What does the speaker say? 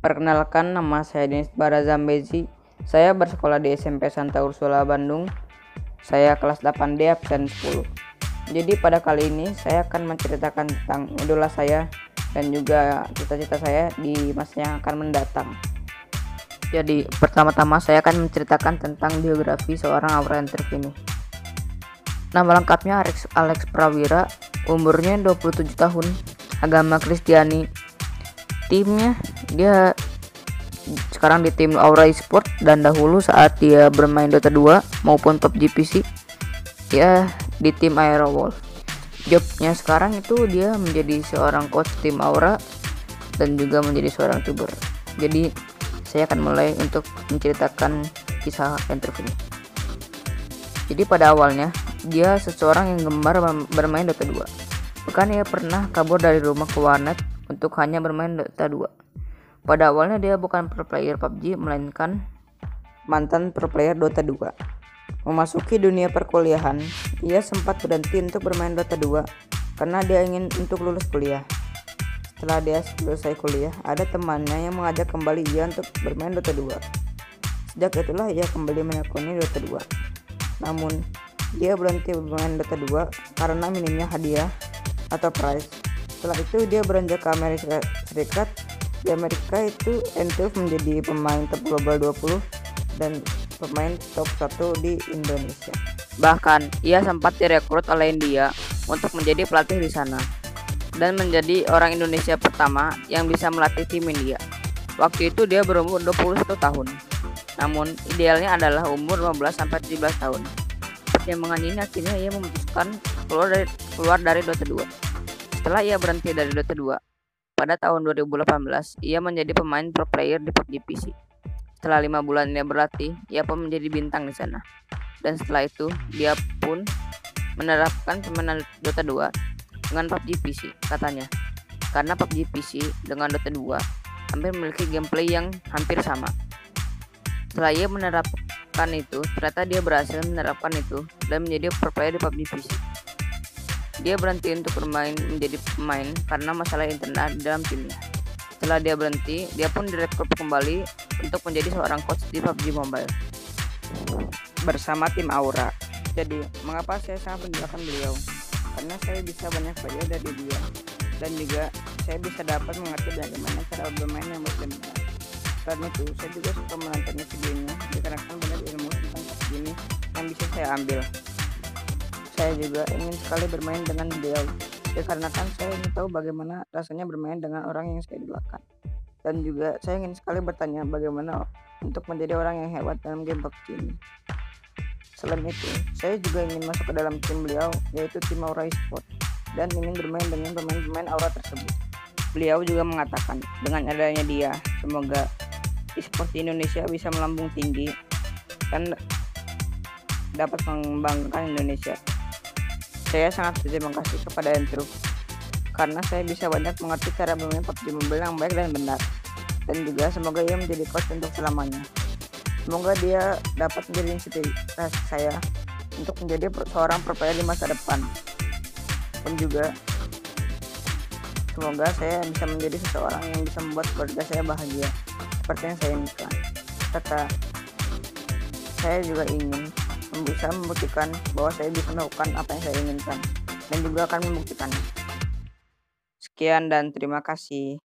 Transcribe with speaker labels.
Speaker 1: Perkenalkan nama saya Denis Barazambezi. Saya bersekolah di SMP Santa Ursula Bandung. Saya kelas 8D absen 10. Jadi pada kali ini saya akan menceritakan tentang idola saya dan juga cita-cita saya di masa yang akan mendatang. Jadi pertama-tama saya akan menceritakan tentang biografi seorang Aura Entrip ini. Nama lengkapnya Alex, Alex Prawira, umurnya 27 tahun, agama Kristiani. Timnya dia sekarang di tim Aura Esport dan dahulu saat dia bermain Dota 2 maupun PUBG PC ya di tim Aerowolf. Jobnya sekarang itu dia menjadi seorang coach tim Aura dan juga menjadi seorang tuber. Jadi saya akan mulai untuk menceritakan kisah Entrip ini. Jadi pada awalnya dia seseorang yang gemar bermain Dota 2. Bahkan ia pernah kabur dari rumah ke warnet untuk hanya bermain Dota 2. Pada awalnya dia bukan pro player PUBG melainkan mantan pro player Dota 2. Memasuki dunia perkuliahan, ia sempat berhenti untuk bermain Dota 2 karena dia ingin untuk lulus kuliah. Setelah dia selesai kuliah, ada temannya yang mengajak kembali ia untuk bermain Dota 2. Sejak itulah ia kembali menekuni Dota 2. Namun, dia berhenti bermain Dota 2 karena minimnya hadiah atau prize. Setelah itu dia beranjak ke Amerika Serikat. Di Amerika itu Entuf menjadi pemain top global 20 dan pemain top 1 di Indonesia. Bahkan ia sempat direkrut oleh India untuk menjadi pelatih di sana dan menjadi orang Indonesia pertama yang bisa melatih tim India. Waktu itu dia berumur 21 tahun. Namun, idealnya adalah umur 15 sampai 17 tahun. Pertimbangan ini akhirnya ia memutuskan keluar dari keluar dari Dota 2. Setelah ia berhenti dari Dota 2, pada tahun 2018 ia menjadi pemain pro player di PUBG PC. Setelah lima bulan ia berlatih, ia pun menjadi bintang di sana. Dan setelah itu, dia pun menerapkan permainan Dota 2 dengan PUBG PC, katanya. Karena PUBG PC dengan Dota 2 hampir memiliki gameplay yang hampir sama. Setelah ia menerapkan itu, ternyata dia berhasil menerapkan itu dan menjadi pro player di PUBG PC. Dia berhenti untuk bermain menjadi pemain karena masalah internal dalam timnya. Setelah dia berhenti, dia pun direkrut kembali untuk menjadi seorang coach di PUBG Mobile bersama tim Aura. Jadi, mengapa saya sangat menjelaskan beliau? Karena saya bisa banyak belajar dari dia dan juga saya bisa dapat mengerti bagaimana cara bermain yang benar karena itu saya juga suka menontonnya videonya dikarenakan banyak ilmu tentang ini yang bisa saya ambil saya juga ingin sekali bermain dengan beliau. Dikarenakan saya ingin tahu bagaimana rasanya bermain dengan orang yang saya idolakan. Dan juga saya ingin sekali bertanya bagaimana untuk menjadi orang yang hebat dalam game PUBG ini. Selain itu saya juga ingin masuk ke dalam tim beliau yaitu tim Aura Esport dan ingin bermain dengan pemain-pemain Aura tersebut. Beliau juga mengatakan dengan adanya dia semoga e-sport di Indonesia bisa melambung tinggi dan dapat mengembangkan Indonesia. Saya sangat berterima kasih kepada Entru karena saya bisa banyak mengerti cara bermain PUBG Mobile yang baik dan benar. Dan juga semoga ia menjadi coach untuk selamanya. Semoga dia dapat menjadi inspirasi saya untuk menjadi seorang pro di masa depan. Dan juga semoga saya bisa menjadi seseorang yang bisa membuat keluarga saya bahagia seperti yang saya inginkan. Serta saya juga ingin bisa membuktikan bahwa saya bisa melakukan apa yang saya inginkan dan juga akan membuktikannya. Sekian dan terima kasih.